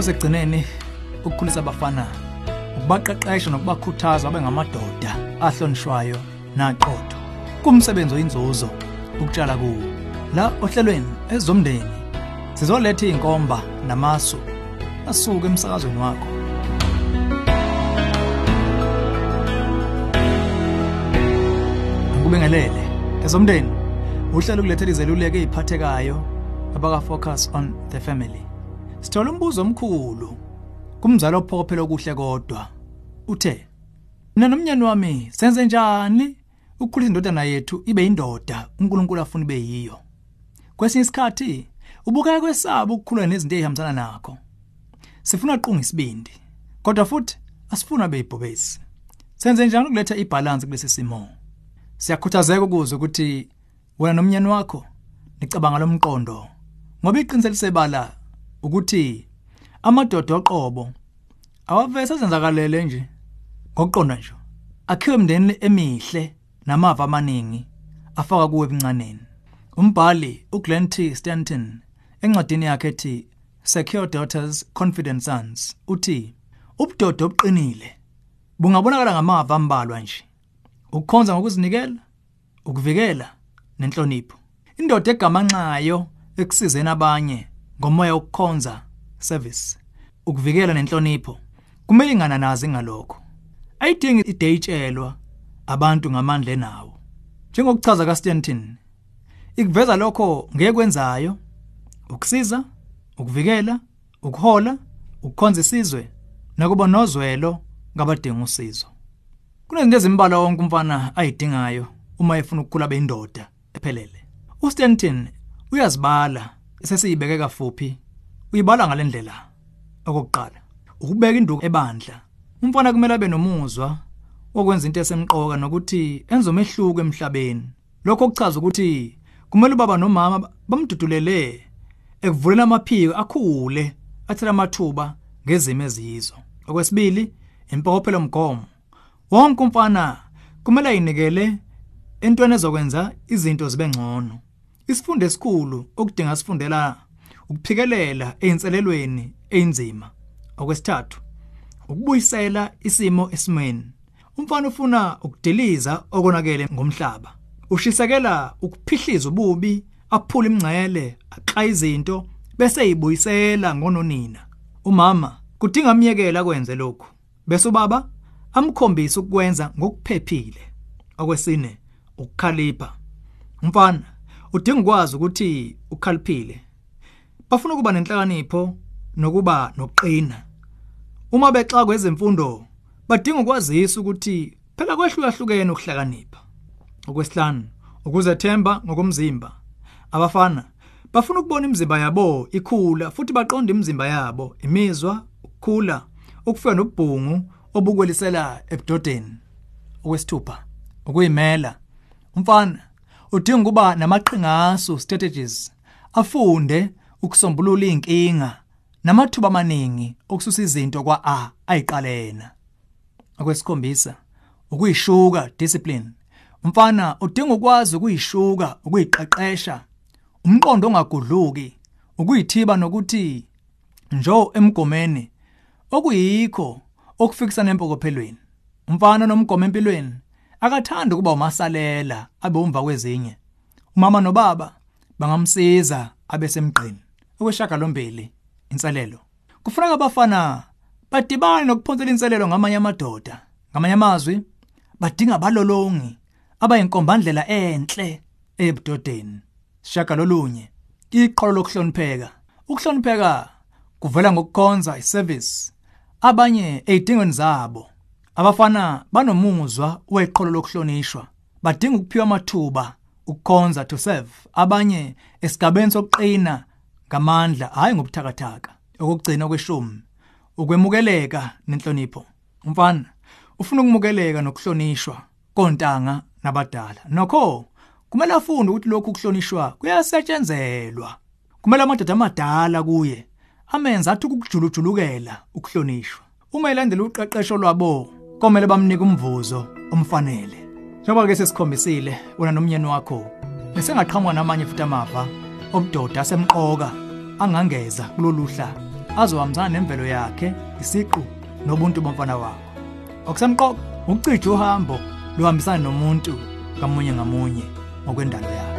kwasekugcineni ukukhulisa abafana ukubaqeqesha nokubakhuthaza babe ngamadoda ahlonishwayo naqotho. Kumsebenzi oyinzuzo ukutshala kuwo. La ohlelweni ezomndeni sizoletha izinkomba namasu asuka emsakazweni wakho. Ngibingelele ezomndeni uhlelo kulethela izeluleko eziphathekayo abaka focus on the family. Sithola umbuzo omkhulu. Kumzali ophokophela okuhle kodwa. Uthe mina nomnyane wami senze njani ukukhulisa indodana yethu ibe indoda uNkulunkulu afuna ibe yiyo? Kwesinye isikhathi ubukeka kwesaba ukukhulula nezinto ezihambisana nakho. Sifuna qunga isibindi kodwa futhi asifuna beyibhobesi Senze njani ukuletha ibalance kulesi simo? Siyakhuthazeka ukuzwa ukuthi wena nomnyane wakho nicabanga lomqondo ngoba iqiniso lisebala ukuthi amadoda oqobo awavese azenzakalele nje ngokuqonda nje. Akhiwe emndeni emihle namava amaningi afaka kuwe ebuncaneni umbhali uGlenn T. Stanton encwadini yakhe ethi Secure Daughters Confident Sons uthi ubudoda obuqinile bungabonakala ngamava ambalwa nje. Ukukhonza ngokuzinikela ukuvikela nenhlonipho. Indoda egamanxayo ekusizeni abanye ngomoya wokukhonza service ukuvikela nenhlonipho kumele ingana nazi ngalokho. Ayidingi ideyitshelwa abantu ngamandla enawo. Njengokuchaza kaStanton ikuveza lokho ngeke kwenzayo ukusiza ukuvikela ukuhola ukukhonza isizwe nakuba nozwelo ngabadinga usizo. Kunezinto ezimbalwa wonke umfana ayidingayo uma efuna ukukhula beyindoda ephelele. uStanton uyazibala sesiyibeke kafuphi? Uyibala ngalendlela. Okokuqala ukubeka induku ebandla. Umfana kumele abe nomuzwa wokwenza into esemqoka nokuthi enze umehluko emhlabeni. Lokho kuchaza ukuthi kumele ubaba nomama bamdudulele ekuvuleni amaphiko akhule athela amathuba ngezimo eziyizo. Okwesibili impokophelo umgomo wonke umfana kumele ayinikele entweni ezokwenza izinto zibe ngcono. Isifundo esikhulu okudinga sifundela ukuphikelela einselelweni einzima okwesithathu ukubuyisela isimo esimeni umfana ufuna ukudiliza okonakele ngomhlaba. Ushisekela ukuphihliza ububi aphula imngcele aqha izinto bese eyibuyisela ngononina. Umama kudinga amyekela kwenze lokhu. Bese ubaba amkhombisa ukwenza ngokuphephile. Okwesine ukukhalipha. Umfana udinga ukwazi ukuthi ukhaliphile. Bafuna ukuba nenhlakanipho nokuba nokuqina. Uma bexa kwezemfundo badinga ukwazisa ukuthi phela kwehlukahlukene ukuhlakanipha. Okwesihlanu ukuzethemba ngokomzimba. Abafana bafuna ukubona imizimba yabo ikhula futhi baqonde imizimba yabo imizwa ukukhula ukufika nobhungu obukwelisela ebudodeni. Okwesithupha ukuyimela. Umfana udinga ukuba namaqhingasu strategies afunde ukusombulula inkinga namathuba amaningi okususa izinto kwa a ayiqalena. Okwesikhombisa ukuyishuka discipline. Umfana udinga ukwazi ukuyishuka ukuyiqeqesha umqondo ongagudluki ukuyithiba nokuthi njo emgomeni okuyikho okufikisana empokophelweni umfana nomgomo empilweni akathanda ukuba umasalela abe umva kwezinye. Umama nobaba bangamsiza abe semgqini okweshaka lombili inselelo. Kufuneka abafana badibane nokuphonsela inselelo ngamanye amadoda ngamanye amazwi badinga balolongi abayinkombandlela enhle ebudodeni. Shaka lolunye iqholo lokuhlonipheka. Ukuhlonipheka kuvela ngokukhonza iservice abanye ezidingweni zabo. Abafana banomuzwa weqholo lokuhlonishwa. Badinga ukuphiwa amathuba ukukhonza to serve abanye esigabeni sokuqina ngamandla hayi ngobuthakathaka. Okugcina kweshumi ukwemukeleka nenhlonipho. Umfana ufuna ukumukeleka nokuhlonishwa kontanga nabadala. Nokho kumele afunde ukuthi lokhu kuhlonishwa kuyasetshenzelwa. Kumele amadoda amadala kuye amenza athi ukujulujulukela ukuhlonishwa. Uma elandela uqeqesho lwabo komele bamnike umvuzo omfanele. Njengoba ke sesikhombisile wena nomnyeni wakho bese ngaqhamuka namanye futhi amava obudoda asemqoka angangeza kuloluhla azohambisana nemvelo yakhe isiqu nobuntu bomfana wakho. Okusemqoka ukucija uhambo luhambisana nomuntu ngamunye ngamunye ngokwendalo yakhe.